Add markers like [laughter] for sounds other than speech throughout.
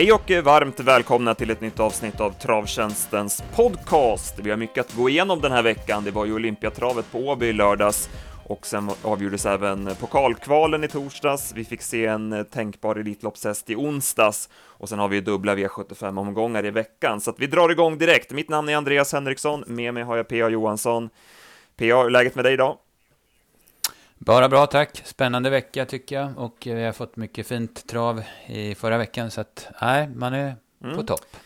Hej och varmt välkomna till ett nytt avsnitt av Travtjänstens podcast. Vi har mycket att gå igenom den här veckan. Det var ju Olympiatravet på Åby i lördags och sen avgjordes även pokalkvalen i torsdags. Vi fick se en tänkbar Elitloppshäst i onsdags och sen har vi dubbla V75-omgångar i veckan, så att vi drar igång direkt. Mitt namn är Andreas Henriksson, med mig har jag P.A. Johansson. P.A., hur är läget med dig idag? Bara bra tack. Spännande vecka tycker jag. Och vi har fått mycket fint trav i förra veckan. Så att, nej, man är mm. på topp.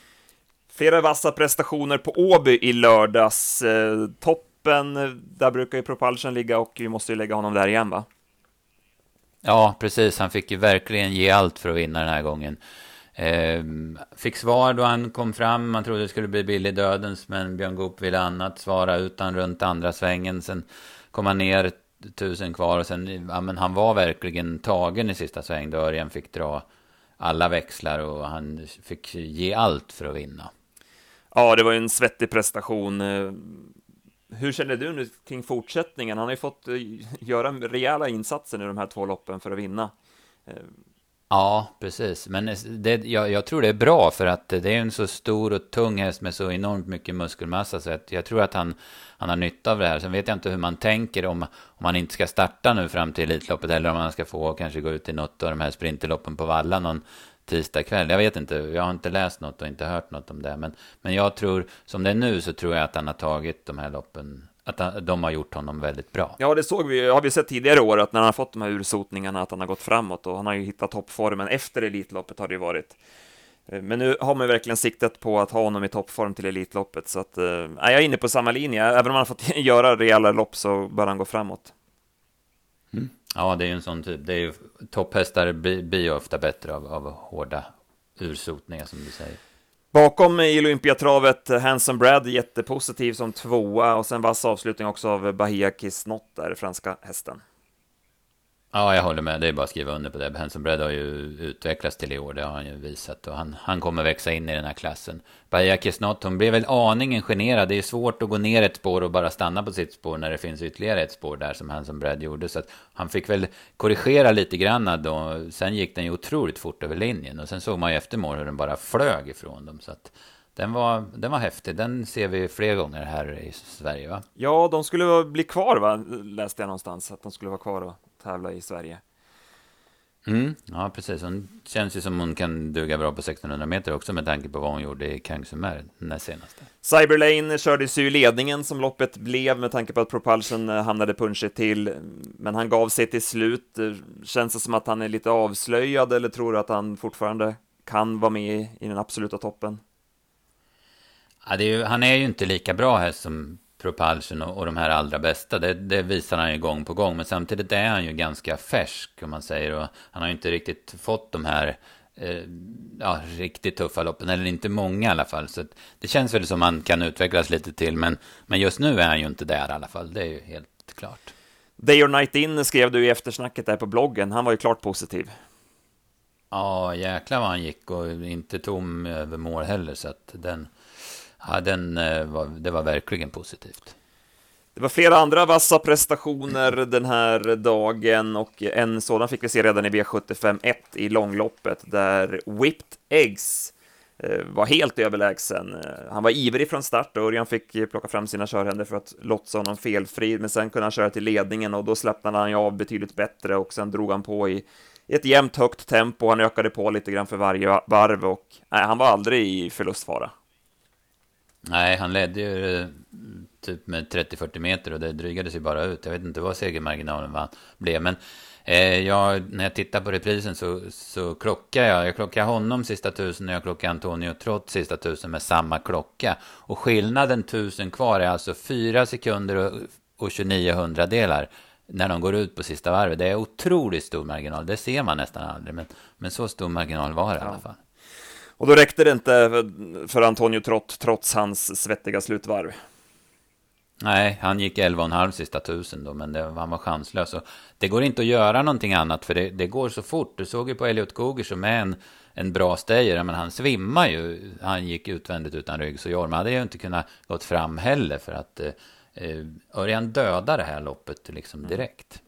Flera vassa prestationer på Åby i lördags. Eh, toppen, där brukar ju Propulsion ligga och vi måste ju lägga honom där igen va? Ja, precis. Han fick ju verkligen ge allt för att vinna den här gången. Eh, fick svar då han kom fram. Man trodde det skulle bli billig dödens, men Björn Goop ville annat. Svara utan runt andra svängen. Sen kom han ner tusen kvar och sen, ja men han var verkligen tagen i sista sväng då Örjan fick dra alla växlar och han fick ge allt för att vinna. Ja, det var ju en svettig prestation. Eh, hur känner du nu kring fortsättningen? Han har ju fått eh, göra rejäla insatser i de här två loppen för att vinna. Eh, Ja, precis. Men det, jag, jag, tror det är bra för att det är en så stor och tung häst med så enormt mycket muskelmassa. Så att jag tror att han, han har nytta av det här. Sen vet jag inte hur man tänker om, om han inte ska starta nu fram till Elitloppet. Eller om han ska få kanske gå ut i något av de här sprinterloppen på Valla någon tisdag kväll. Jag vet inte, jag har inte läst något och inte hört något om det. Men, men jag tror, som det är nu så tror jag att han har tagit de här loppen att de har gjort honom väldigt bra. Ja, det såg vi, har vi sett tidigare år, att när han har fått de här ursotningarna, att han har gått framåt och han har ju hittat toppformen efter Elitloppet har det ju varit. Eh, men nu har man verkligen siktet på att ha honom i toppform till Elitloppet, så att, äh, jag är inne på samma linje. Även om han har fått [laughs] göra rejäla lopp så bör han gå framåt. Mm. Ja, det är ju en sån typ. Det är ju, topphästar blir ofta bättre av, av hårda ursotningar, som du säger. Bakom i Olympiatravet, eh, Hanson Brad jättepositiv som tvåa och sen vass avslutning också av Bahia Kisnot där, franska hästen. Ja, jag håller med. Det är bara att skriva under på det. Hanson Bredd har ju utvecklats till i år. Det har han ju visat. Och han, han kommer växa in i den här klassen. Bahia Kisnot, hon blev väl aningen generad. Det är svårt att gå ner ett spår och bara stanna på sitt spår när det finns ytterligare ett spår där som Hanson Bredd gjorde. Så att han fick väl korrigera lite grann då. Sen gick den ju otroligt fort över linjen. Och sen såg man ju efter mål hur den bara flög ifrån dem. Så att den var, den var häftig. Den ser vi fler gånger här i Sverige, va? Ja, de skulle bli kvar, va? Läste jag någonstans. Att de skulle vara kvar va? Tävla i Sverige. Mm, ja, precis. Hon känns ju som hon kan duga bra på 1600 meter också med tanke på vad hon gjorde i Kangsumer näst senaste. Cyberlane kördes ju i ledningen som loppet blev med tanke på att Propulsion eh, hamnade punchigt till, men han gav sig till slut. Eh, känns det som att han är lite avslöjad eller tror du att han fortfarande kan vara med i den absoluta toppen? Ja, är ju, han är ju inte lika bra här som Propulsion och, och de här allra bästa. Det, det, visar han ju gång på gång. Men samtidigt är han ju ganska färsk om man säger. Och han har ju inte riktigt fått de här eh, ja, riktigt tuffa loppen. Eller inte många i alla fall. Så det känns väl som han kan utvecklas lite till. Men, men just nu är han ju inte där i alla fall. Det är ju helt klart. Day or Night In skrev du i eftersnacket där på bloggen. Han var ju klart positiv. Ja, jäklar vad han gick och inte tom över mål heller. Så att den, Ja, den, eh, var, det var verkligen positivt. Det var flera andra vassa prestationer den här dagen och en sådan fick vi se redan i V75 i långloppet där Whipped Eggs eh, var helt överlägsen. Eh, han var ivrig från start och Örjan fick plocka fram sina körhänder för att lotsa honom felfri, men sen kunde han köra till ledningen och då släppte han ju av betydligt bättre och sen drog han på i ett jämnt högt tempo. Han ökade på lite grann för varje varv och nej, han var aldrig i förlustfara. Nej, han ledde ju eh, typ med 30-40 meter och det drygades ju bara ut. Jag vet inte vad segermarginalen var, blev, men eh, jag, när jag tittar på reprisen så, så klockar jag. Jag klockar honom sista tusen och jag klockar Antonio trots sista tusen med samma klocka. Och skillnaden tusen kvar är alltså 4 sekunder och, och 29 hundradelar när de går ut på sista varvet. Det är otroligt stor marginal. Det ser man nästan aldrig, men, men så stor marginal var det ja. i alla fall. Och då räckte det inte för Antonio Trott, trots hans svettiga slutvarv. Nej, han gick 11,5 sista tusen då, men det, han var chanslös. Och det går inte att göra någonting annat, för det, det går så fort. Du såg ju på Elliot Goger som är en, en bra stayer, men han svimmar ju. Han gick utvändigt utan rygg, så Jorma hade ju inte kunnat gått fram heller, för att eh, eh Örjan dödar det här loppet liksom direkt.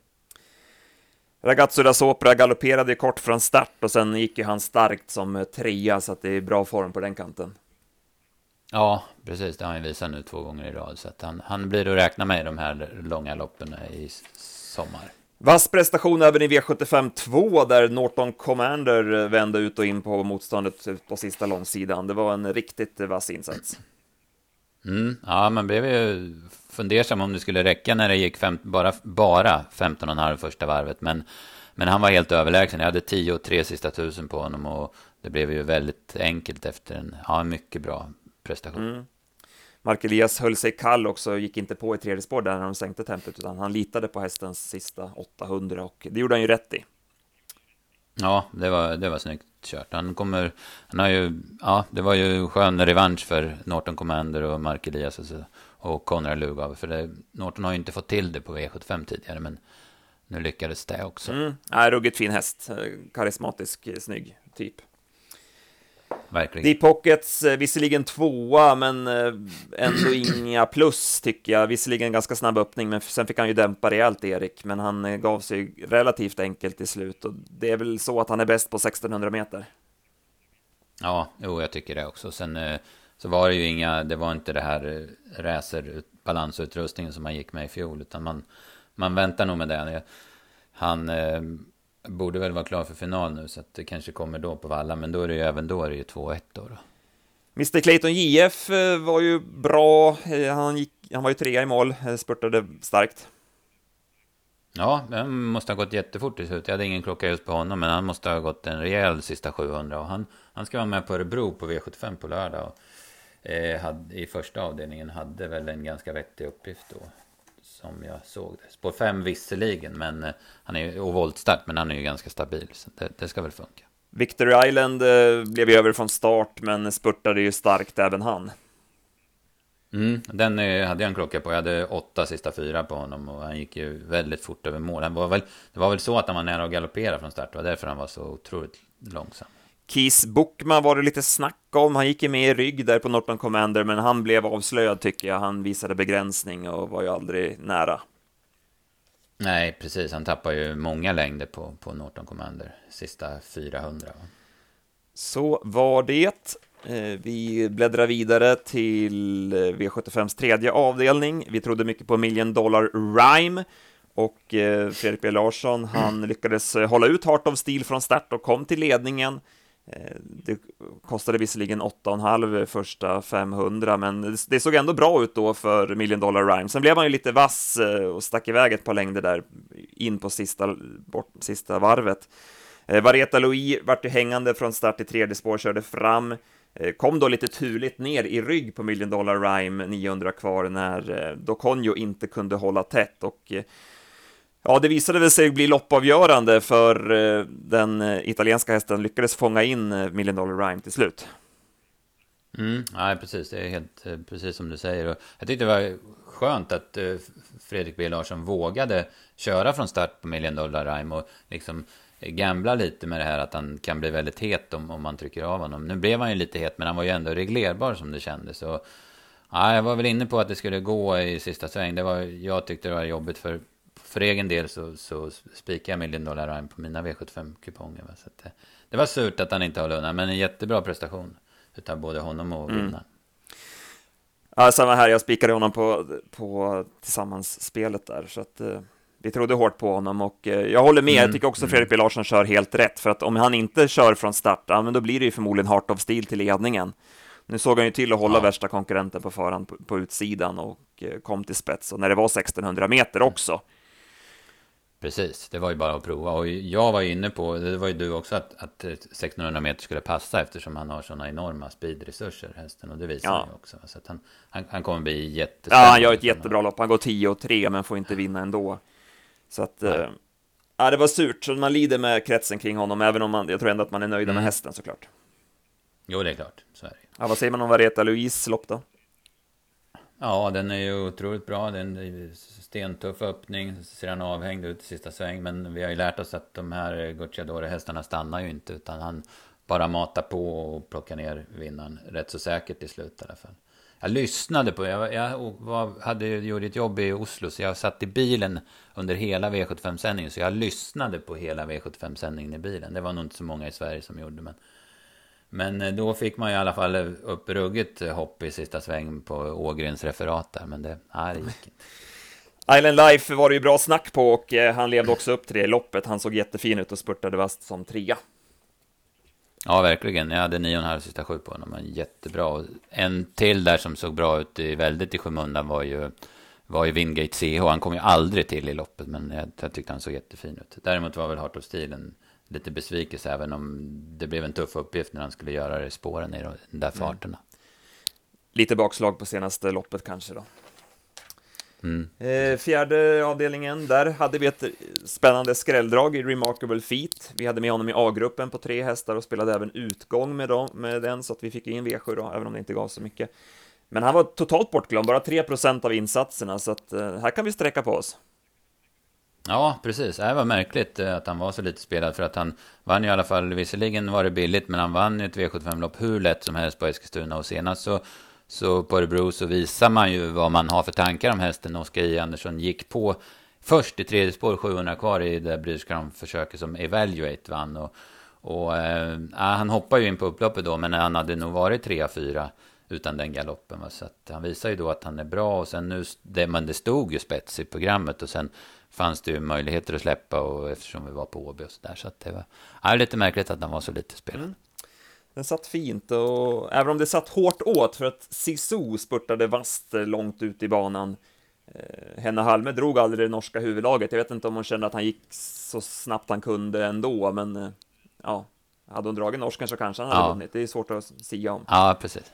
Ragazzo da Sopra galopperade kort från start och sen gick ju han starkt som trea, så att det är bra form på den kanten. Ja, precis. Det har han visat nu två gånger i rad. Så att han, han blir att räkna med i de här långa loppen i sommar. Vass prestation även i V75 2 där Norton Commander vände ut och in på motståndet på sista långsidan. Det var en riktigt vass insats. Mm, ja, man blev ju fundersam om det skulle räcka när det gick fem, bara, bara 15,5 första varvet. Men, men han var helt överlägsen. Jag hade 10 och 3 sista tusen på honom och det blev ju väldigt enkelt efter en ja, mycket bra prestation. Mm. Mark Elias höll sig kall också, gick inte på i tredje spår där när de sänkte tempot, utan han litade på hästens sista 800 och det gjorde han ju rätt i. Ja, det var, det var snyggt kört. Han kommer, han har ju, ja, det var ju skön revansch för Norton Commander och Mark Elias och, och Conrad Lugauer, för det, Norton har ju inte fått till det på V75 tidigare, men nu lyckades det också. Mm. Ja, ruggigt fin häst, karismatisk, snygg typ. Verkligen. Deep Pockets, eh, visserligen tvåa, men eh, ändå [clears throat] inga plus tycker jag. Visserligen ganska snabb öppning, men sen fick han ju dämpa rejält, Erik. Men han eh, gav sig relativt enkelt i slut och det är väl så att han är bäst på 1600 meter. Ja, jo, jag tycker det också. Sen så var det ju inga, det var inte det här racer balansutrustningen som han gick med i fjol, utan man, man väntar nog med det. Han borde väl vara klar för final nu så att det kanske kommer då på Valla, men då är det ju även då är det ju 2-1 då, då. Mr Clayton JF eh, var ju bra, eh, han, gick, han var ju trea i mål, eh, spurtade starkt. Ja, han måste ha gått jättefort till slut. Jag hade ingen klocka just på honom, men han måste ha gått en rejäl sista 700. Och han, han ska vara med på Örebro på V75 på lördag. Och, eh, hade, I första avdelningen hade väl en ganska vettig uppgift då som jag såg det. Spår 5 visserligen, men eh, han är ju och voltstart, men han är ju ganska stabil, så det, det ska väl funka. Victory Island eh, blev över från start, men spurtade ju starkt även han. Mm, den eh, hade jag en klocka på. Jag hade åtta sista fyra på honom och han gick ju väldigt fort över mål. Han var väl, det var väl så att han var nära att galoppera från start. Det var därför han var så otroligt långsam. Keys Bookman var det lite snack om. Han gick ju med i rygg där på Norton Commander, men han blev avslöjad tycker jag. Han visade begränsning och var ju aldrig nära. Nej, precis. Han tappar ju många längder på, på Norton Commander, sista 400. Så var det. Eh, vi bläddrar vidare till eh, V75s tredje avdelning. Vi trodde mycket på Million Dollar Rhyme och eh, Fredrik B Larsson, han [clears throat] lyckades hålla ut Heart of Steel från start och kom till ledningen. Eh, det kostade visserligen 8,5 första 500, men det såg ändå bra ut då för Million Dollar Rhyme. Sen blev han ju lite vass eh, och stack iväg ett par längder där in på sista, bort, sista varvet. Eh, Vareta Louis vart ju hängande från start i tredje spår, körde fram, kom då lite turligt ner i rygg på Million Dollar Rhyme, 900 kvar, när Doconio inte kunde hålla tätt och Ja, det visade väl sig bli loppavgörande för eh, den eh, italienska hästen lyckades fånga in eh, Million Dollar Rhyme till slut. Mm, nej, precis. Det är helt precis som du säger. Och jag tyckte det var skönt att Fredrik B Larsson vågade köra från start på Million Dollar Rhyme och liksom gambla lite med det här att han kan bli väldigt het om, om man trycker av honom. Nu blev han ju lite het, men han var ju ändå reglerbar som det kändes. Och, ja, jag var väl inne på att det skulle gå i sista sväng. Det var, jag tyckte det var jobbigt för för egen del så, så spikar jag Million Dollar Rhyme på mina V75-kuponger. Så det, det, var surt att han inte höll undan, men en jättebra prestation utav både honom och mm. vinnaren. Ja, samma här, jag spikade honom på, på tillsammans-spelet där, så att eh, vi trodde hårt på honom och eh, jag håller med, mm. jag tycker också Fredrik B. Larsson kör helt rätt, för att om han inte kör från start, ja, men då blir det ju förmodligen Heart of Steel till ledningen. Nu såg han ju till att hålla ja. värsta konkurrenten på förhand på, på, utsidan och eh, kom till spets, och när det var 1600 meter också, Precis, det var ju bara att prova. Och jag var inne på, det var ju du också, att, att 1600 meter skulle passa eftersom han har sådana enorma speedresurser, hästen. Och det visar ja. ju också. Så att han, han, han kommer bli jättespännande. Ja, han gör ett jättebra lopp. Han går 10 och 3, men får inte vinna ändå. Så att, eh, ja, det var surt. Så man lider med kretsen kring honom, även om man, jag tror ändå att man är nöjd mm. med hästen såklart. Jo, det är klart. Så är det. Ja, vad säger man om Vareta Louise lopp då? Ja, den är ju otroligt bra. Det är en stentuff öppning, ser han avhängd ut i sista sväng. Men vi har ju lärt oss att de här Gucciadore-hästarna stannar ju inte. Utan han bara matar på och plockar ner vinnaren rätt så säkert i slut i alla fall. jag lyssnade på, jag, jag var, hade gjort ett jobb i Oslo, så jag satt i bilen under hela V75-sändningen, så jag lyssnade på hela V75-sändningen i bilen. Det var nog inte så många i Sverige som gjorde, men... Men eh, då fick man i alla fall upp ruggigt hopp i sista sväng på Ågrens referat där, men det, det gick inte. Island Life var det ju bra snack på och eh, han levde också upp till det loppet. Han såg jättefin ut och spurtade vast som trea. Ja, verkligen. Jag hade nio och en halv sista sju på honom. Men jättebra. En till där som såg bra ut i, väldigt i skymundan var ju, var ju Wingate CH. Han kom ju aldrig till i loppet, men jag, jag tyckte han såg jättefin ut. Däremot var väl Heart of Steel en lite besvikelse, även om det blev en tuff uppgift när han skulle göra det i spåren i de där mm. farterna. Mm. Lite bakslag på senaste loppet kanske då. Mm. Eh, fjärde avdelningen, där hade vi ett spännande skrälldrag i Remarkable Feet. Vi hade med honom i A-gruppen på tre hästar och spelade även utgång med, dem, med den, så att vi fick in V7 då, även om det inte gav så mycket. Men han var totalt bortglömd, bara 3% av insatserna, så att eh, här kan vi sträcka på oss. Ja, precis. Det var märkligt eh, att han var så lite spelad, för att han vann ju i alla fall, visserligen var det billigt, men han vann ju ett V75-lopp hur lätt som helst på Eskilstuna, och senast så så på Örebro så visar man ju vad man har för tankar om hästen. Oskar J. Andersson gick på först i tredje spår, 700 kvar i det British försöket som Evaluate vann. Och, och äh, han hoppar ju in på upploppet då, men han hade nog varit 3-4 utan den galoppen. Va? Så att han visar ju då att han är bra och sen nu, det, men det stod ju spets i programmet och sen fanns det ju möjligheter att släppa och eftersom vi var på Åby och så där. Så att det var ja, lite märkligt att han var så lite spelad. Mm. Den satt fint och även om det satt hårt åt för att Sisu spurtade vast långt ut i banan. Eh, Henna Halme drog aldrig det norska huvudlaget. Jag vet inte om hon kände att han gick så snabbt han kunde ändå, men eh, ja, hade hon dragit norsken så kanske han hade ja. vunnit. Det är svårt att sia om. Ja, precis.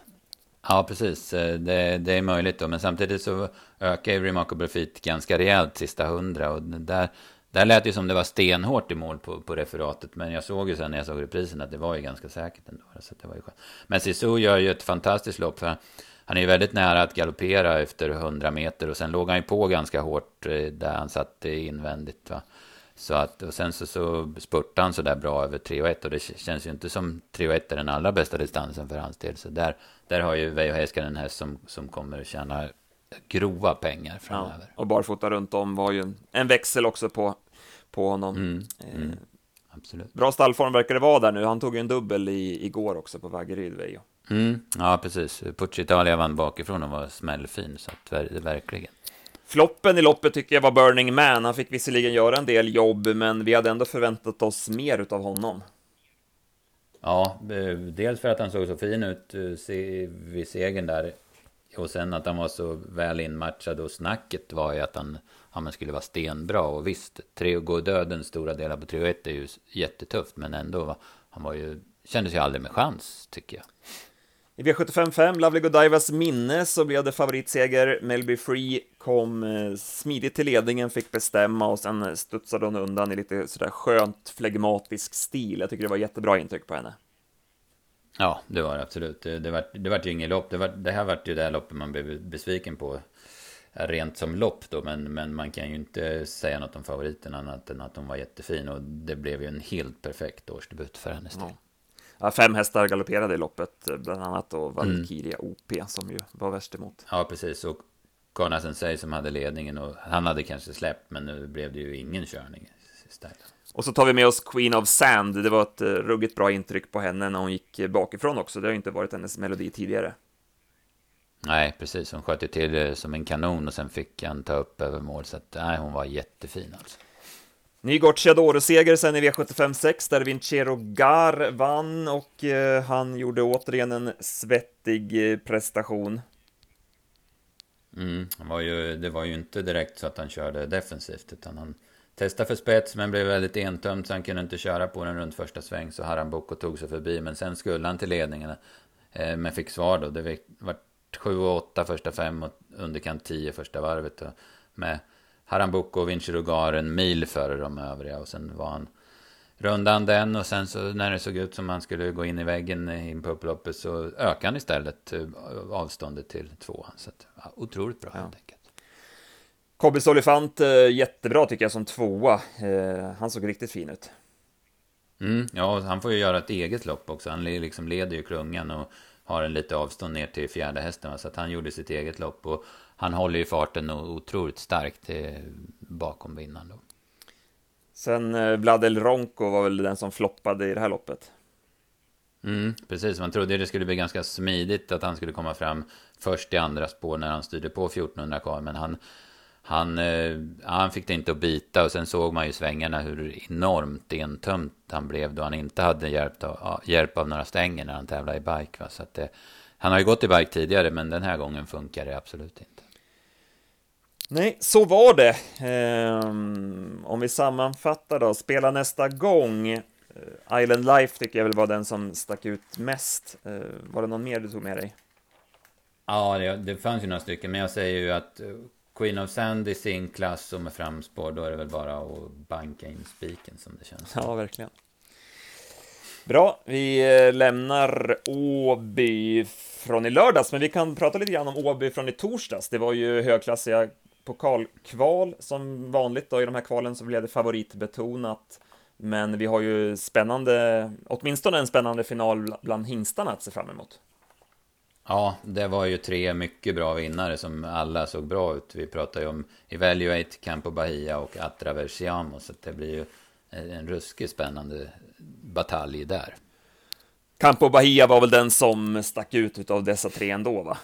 Ja, precis. Eh, det, det, är möjligt då, men samtidigt så ökar ju Remarkable Feet ganska rejält sista hundra och där där lät det ju som det var stenhårt i mål på, på referatet. Men jag såg ju sen när jag såg reprisen att det var ju ganska säkert ändå. Så det var ju skönt. Men Sisu gör ju ett fantastiskt lopp. För han är ju väldigt nära att galoppera efter 100 meter. Och sen låg han ju på ganska hårt eh, där han satt invändigt. Va? Så att, och sen så, så spurtade han så där bra över 3 och 1. Och det känns ju inte som 3 och 1 är den allra bästa distansen för hans del. Så där, där har ju Veijo Heiskanen en häst som, som kommer att tjäna grova pengar framöver. Ja, och barfota runt om var ju en växel också på, på honom. Mm, mm, eh, absolut. Bra stallform verkar det vara där nu. Han tog ju en dubbel i, igår också på Vaggeryd, Veijo. Mm, ja, precis. Pucci Italia vann bakifrån och var smällfin, så att, verkligen. Floppen i loppet tycker jag var Burning Man. Han fick visserligen göra en del jobb, men vi hade ändå förväntat oss mer av honom. Ja, eh, dels för att han såg så fin ut eh, vid segern där och sen att han var så väl inmatchad och snacket var ju att han, han skulle vara stenbra. Och visst, tre gå döden stora delar på 3 och 1 är ju jättetufft. Men ändå, var, han var ju, kändes ju aldrig med chans, tycker jag. I V755, Lovely Godivas minne, så blev det favoritseger. Melby Free kom eh, smidigt till ledningen, fick bestämma och sen studsade hon undan i lite sådär skönt flegmatisk stil. Jag tycker det var jättebra intryck på henne. Ja, det var det absolut. Det, det, var, det var ju inget lopp. Det, var, det här var ju det här loppet man blev besviken på. Rent som lopp då, men, men man kan ju inte säga något om favoriten annat än att de var jättefin. Och det blev ju en helt perfekt årsdebut för hennes del. Ja. Fem hästar galopperade i loppet, bland annat då Valkyria mm. OP som ju var värst emot. Ja, precis. Och Karna Sensei som hade ledningen och han hade kanske släppt, men nu blev det ju ingen körning istället. Och så tar vi med oss Queen of Sand. Det var ett eh, ruggigt bra intryck på henne när hon gick bakifrån också. Det har inte varit hennes melodi tidigare. Nej, precis. Hon sköt ju till eh, som en kanon och sen fick han ta upp över mål. Så att, nej, hon var jättefin alltså. Ny Gocciadoro-seger sen i V75 6 där Vincero Gar vann och eh, han gjorde återigen en svettig eh, prestation. Mm, var ju, det var ju inte direkt så att han körde defensivt utan han Testade för spets men blev väldigt entömd så han kunde inte köra på den runt första sväng. Så Harambuco tog sig förbi men sen skulle han till ledningen. Eh, men fick svar då. Det var 7 och 8 första fem och underkant 10 första varvet. med Harambuco och Vinci en mil före de övriga. Och sen var han rundan den och sen så när det såg ut som han skulle gå in i väggen in på upploppet så ökade han istället eh, avståndet till tvåan. Så att, ja, otroligt bra ja. helt enkelt. Kobbis Olifant, eh, jättebra tycker jag som tvåa. Eh, han såg riktigt fin ut. Mm, ja, han får ju göra ett eget lopp också. Han liksom leder ju klungan och har en lite avstånd ner till fjärde hästen. Så att han gjorde sitt eget lopp. Och han håller ju farten otroligt starkt bakom vinnaren. Då. Sen eh, Vladel Ronko var väl den som floppade i det här loppet. Mm, precis, man trodde det skulle bli ganska smidigt att han skulle komma fram först i andra spår när han styrde på 1400 kvar. Men han, han, eh, han fick det inte att bita och sen såg man ju svängarna hur enormt entömt han blev då han inte hade hjälp av, hjälp av några stänger när han tävlade i bike. Va? Så det, han har ju gått i bike tidigare men den här gången funkar det absolut inte. Nej, så var det. Um, om vi sammanfattar då, spela nästa gång. Uh, Island Life tycker jag väl var den som stack ut mest. Uh, var det någon mer du tog med dig? Ja, det, det fanns ju några stycken, men jag säger ju att uh, Queen of Sand i sin klass och med framspår, då är det väl bara att banka in spiken som det känns. Ja, verkligen. Bra, vi lämnar Åby från i lördags, men vi kan prata lite grann om Åby från i torsdags. Det var ju högklassiga pokalkval som vanligt då i de här kvalen så blev det favoritbetonat. Men vi har ju spännande, åtminstone en spännande final bland hingstarna att se fram emot. Ja, det var ju tre mycket bra vinnare som alla såg bra ut. Vi pratar ju om Evaluate, Campo Bahia och Atraversiamo, så det blir ju en ruskigt spännande batalj där. Campo Bahia var väl den som stack ut av dessa tre ändå, va?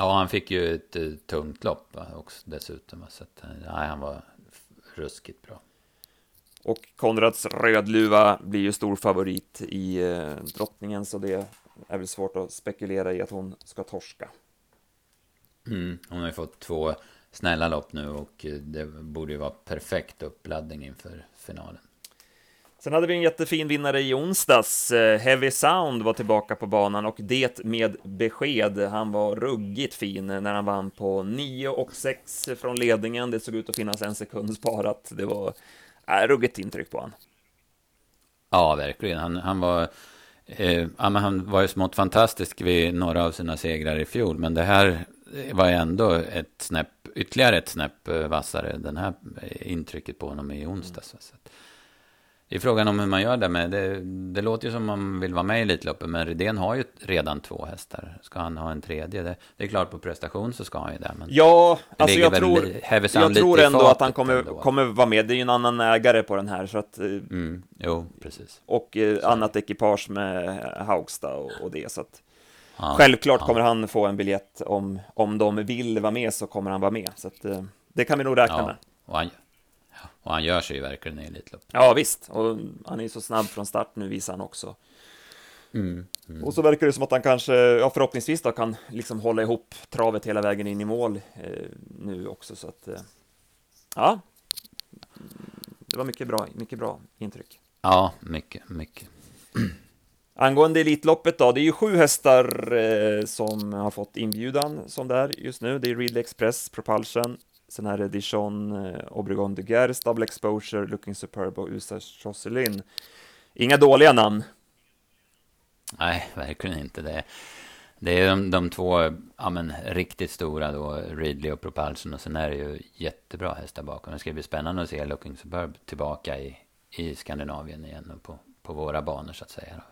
Ja, han fick ju ett uh, tungt lopp också dessutom. Så att, nej, han var ruskigt bra. Och Konrads Rödluva blir ju stor favorit i eh, drottningen, så det är väl svårt att spekulera i att hon ska torska. Mm, hon har ju fått två snälla lopp nu och eh, det borde ju vara perfekt uppladdning inför finalen. Sen hade vi en jättefin vinnare i onsdags. Eh, Heavy Sound var tillbaka på banan och det med besked. Han var ruggigt fin när han vann på 9 och 6 från ledningen. Det såg ut att finnas en sekund sparat. Det var äh, ruggigt intryck på honom. Ja, verkligen. Han, han var... Eh, ja, men han var ju smått fantastisk vid några av sina segrar i fjol, men det här var ändå ett snäpp, ytterligare ett snäpp eh, vassare, den här intrycket på honom i onsdags. Mm. Det är frågan om hur man gör det med. Det, det låter ju som man vill vara med i Elitloppet, men Rydén har ju redan två hästar. Ska han ha en tredje? Det, det är klart på prestation så ska han ju det. Men ja, alltså jag tror, jag tror ändå att han kommer, kommer vara med. Det är ju en annan ägare på den här. Så att, eh, mm, jo, precis. Och eh, annat ekipage med Haugstad och, och det. Så att, ja, självklart ja. kommer han få en biljett. Om, om de vill vara med så kommer han vara med. Så att, eh, det kan vi nog räkna ja, med. Och han, och han gör sig ju verkligen i Elitlopp. Ja, visst. Och han är ju så snabb från start nu, visar han också. Mm, mm. Och så verkar det som att han kanske, ja förhoppningsvis då, kan liksom hålla ihop travet hela vägen in i mål eh, nu också. Så att, eh, ja, det var mycket bra, mycket bra intryck. Ja, mycket, mycket. [clears throat] Angående Elitloppet då, det är ju sju hästar eh, som har fått inbjudan som det är just nu. Det är Ridley Express, Propulsion, Sen är det Dijon, eh, Obregon de Guerre, Double Exposure, Looking Superb och USA Jocelyn. Inga dåliga namn. Nej, verkligen inte. Det, det är de, de två ja, men, riktigt stora då, Ridley och Propulsion. Och sen är det ju jättebra hästar bakom. Det ska bli spännande att se Looking Superb tillbaka i, i Skandinavien igen och på, på våra banor så att säga.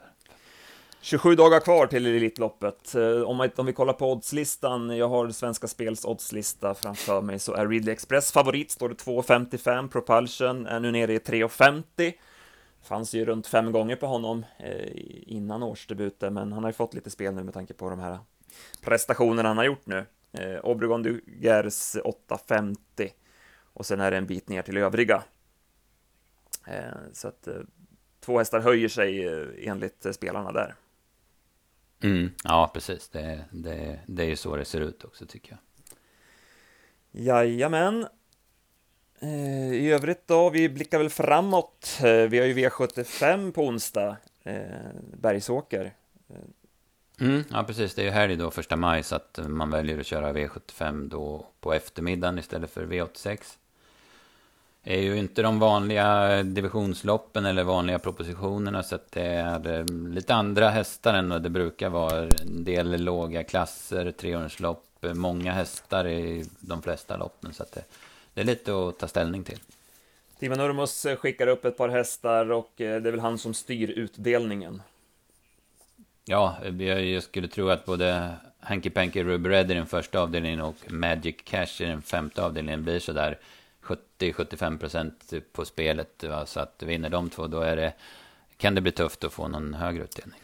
27 dagar kvar till Elitloppet. Eh, om, om vi kollar på oddslistan, jag har Svenska Spels oddslista framför mig, så är Ridley Express favorit, står det 2,55, Propulsion är nu nere i 3,50. Fanns ju runt fem gånger på honom eh, innan årsdebuten, men han har ju fått lite spel nu med tanke på de här prestationerna han har gjort nu. Eh, Obregon Dugers 8,50 och sen är det en bit ner till övriga. Eh, så att eh, två hästar höjer sig eh, enligt eh, spelarna där. Mm, ja, precis. Det, det, det är ju så det ser ut också, tycker jag. Jajamän. Eh, I övrigt då, vi blickar väl framåt. Eh, vi har ju V75 på onsdag, eh, Bergsåker. Mm, ja, precis. Det är ju helg då, första maj, så att man väljer att köra V75 då på eftermiddagen istället för V86 är ju inte de vanliga divisionsloppen eller vanliga propositionerna så att det är eh, lite andra hästar än vad det brukar vara. En del låga klasser, eh, många hästar i de flesta loppen så att det, det är lite att ta ställning till. Timo Nurmos skickar upp ett par hästar och eh, det är väl han som styr utdelningen. Ja, jag skulle tro att både Hanky Panky Ruby Red i den första avdelningen och Magic Cash i den femte avdelningen blir sådär 70-75% på spelet. Va? Så att vinner de två, då är det, kan det bli tufft att få någon högre utdelning.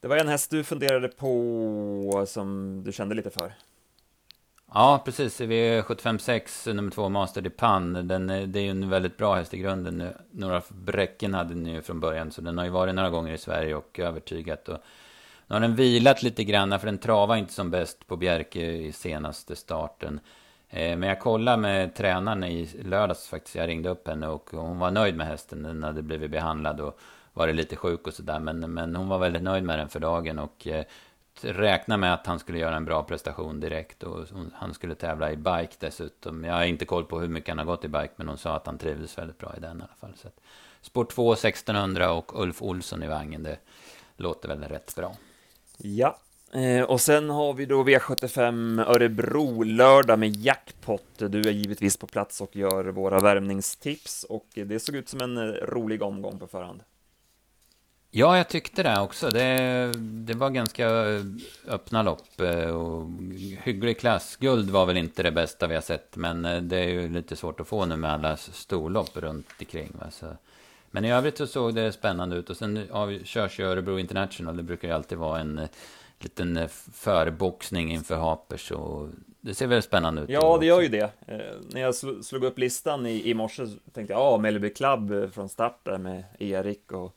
Det var en häst du funderade på som du kände lite för. Ja, precis. V75 nummer två, Master de Pan. Den, det är ju en väldigt bra häst i grunden. Några bräcken hade den ju från början, så den har ju varit några gånger i Sverige och övertygat. Och nu har den vilat lite grann, för den travar inte som bäst på Bjerke i senaste starten. Eh, men jag kollade med tränaren i lördags faktiskt. Jag ringde upp henne och hon var nöjd med hästen. Den hade blivit behandlad och varit lite sjuk och sådär. Men, men hon var väldigt nöjd med den för dagen och eh, med att han skulle göra en bra prestation direkt. Och han skulle tävla i bike dessutom. Jag har inte koll på hur mycket han har gått i bike, men hon sa att han trivdes väldigt bra i den i alla fall. Så att, spår 2 1600 och Ulf Olsson i vagnen, det låter väl rätt bra. Ja, eh, och sen har vi då V75 Örebro lördag med jackpot. Du är givetvis på plats och gör våra värmningstips och det såg ut som en eh, rolig omgång på förhand. Ja, jag tyckte det också. Det, det var ganska eh, öppna lopp eh, och hygglig klass. Guld var väl inte det bästa vi har sett, men det är ju lite svårt att få nu med alla storlopp runt omkring. Va? Så. Men i övrigt så såg det spännande ut och sen ja, körs ju Örebro International. Det brukar ju alltid vara en liten förboxning inför Hapers och det ser väl spännande ut. Ja, det gör ju det. när jag slog upp listan i, i morse så tänkte jag, ja, Mellby Club från start där med Erik och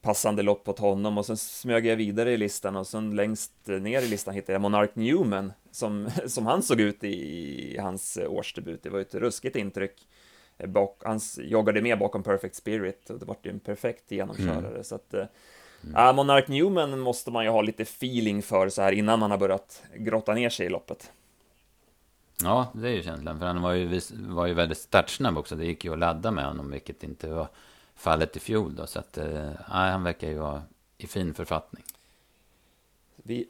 passande lopp åt honom och sen smög jag vidare i listan och sen längst ner i listan hittade jag Monark Newman som, [laughs] som han såg ut i, i hans årsdebut. Det var ju ett ruskigt intryck. Bak, han joggade med bakom Perfect Spirit och det var ju en perfekt genomkörare. Mm. Så att, mm. äh, Monark Newman måste man ju ha lite feeling för så här innan man har börjat grotta ner sig i loppet. Ja, det är ju känslan, för han var ju, var ju väldigt startsnabb också. Det gick ju att ladda med honom, vilket inte var fallet i fjol. Då, så att, eh, han verkar ju vara i fin författning. Vi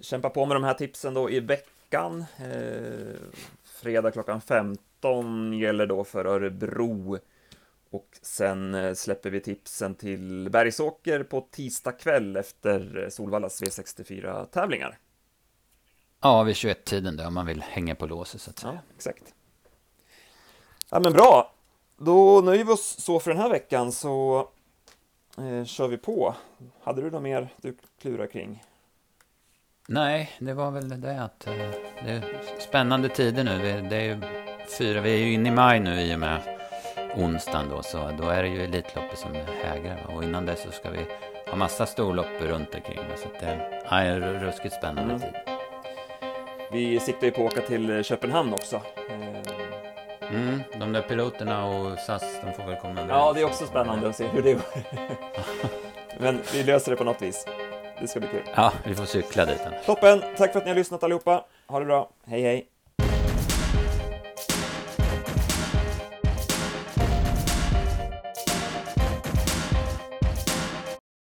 kämpar på med de här tipsen då i veckan. Eh, fredag klockan 15 gäller då för Örebro. Och sen eh, släpper vi tipsen till Bergsåker på tisdag kväll efter Solvallas V64-tävlingar. Ja, vid 21-tiden då, om man vill hänga på låset så att säga. Ja, exakt. Ja, men bra. Då nöjer vi oss så för den här veckan så eh, kör vi på. Hade du något mer du klurar kring? Nej, det var väl det att eh, det är spännande tider nu. Det, det är ju fyra, vi är ju inne i maj nu i och med onsdagen då, så då är det ju Elitloppet som hägrar. Och innan dess så ska vi ha massa storlopp runt omkring. Så att det är en ruskigt spännande mm. tid. Vi siktar ju på att åka till Köpenhamn också. Eh, Mm, de där piloterna och SAS, de får väl komma överens. Ja, det är också spännande att se hur det går. [laughs] Men vi löser det på något vis. Det ska bli kul. Ja, vi får cykla dit. Toppen! Tack för att ni har lyssnat allihopa. Ha det bra. Hej, hej!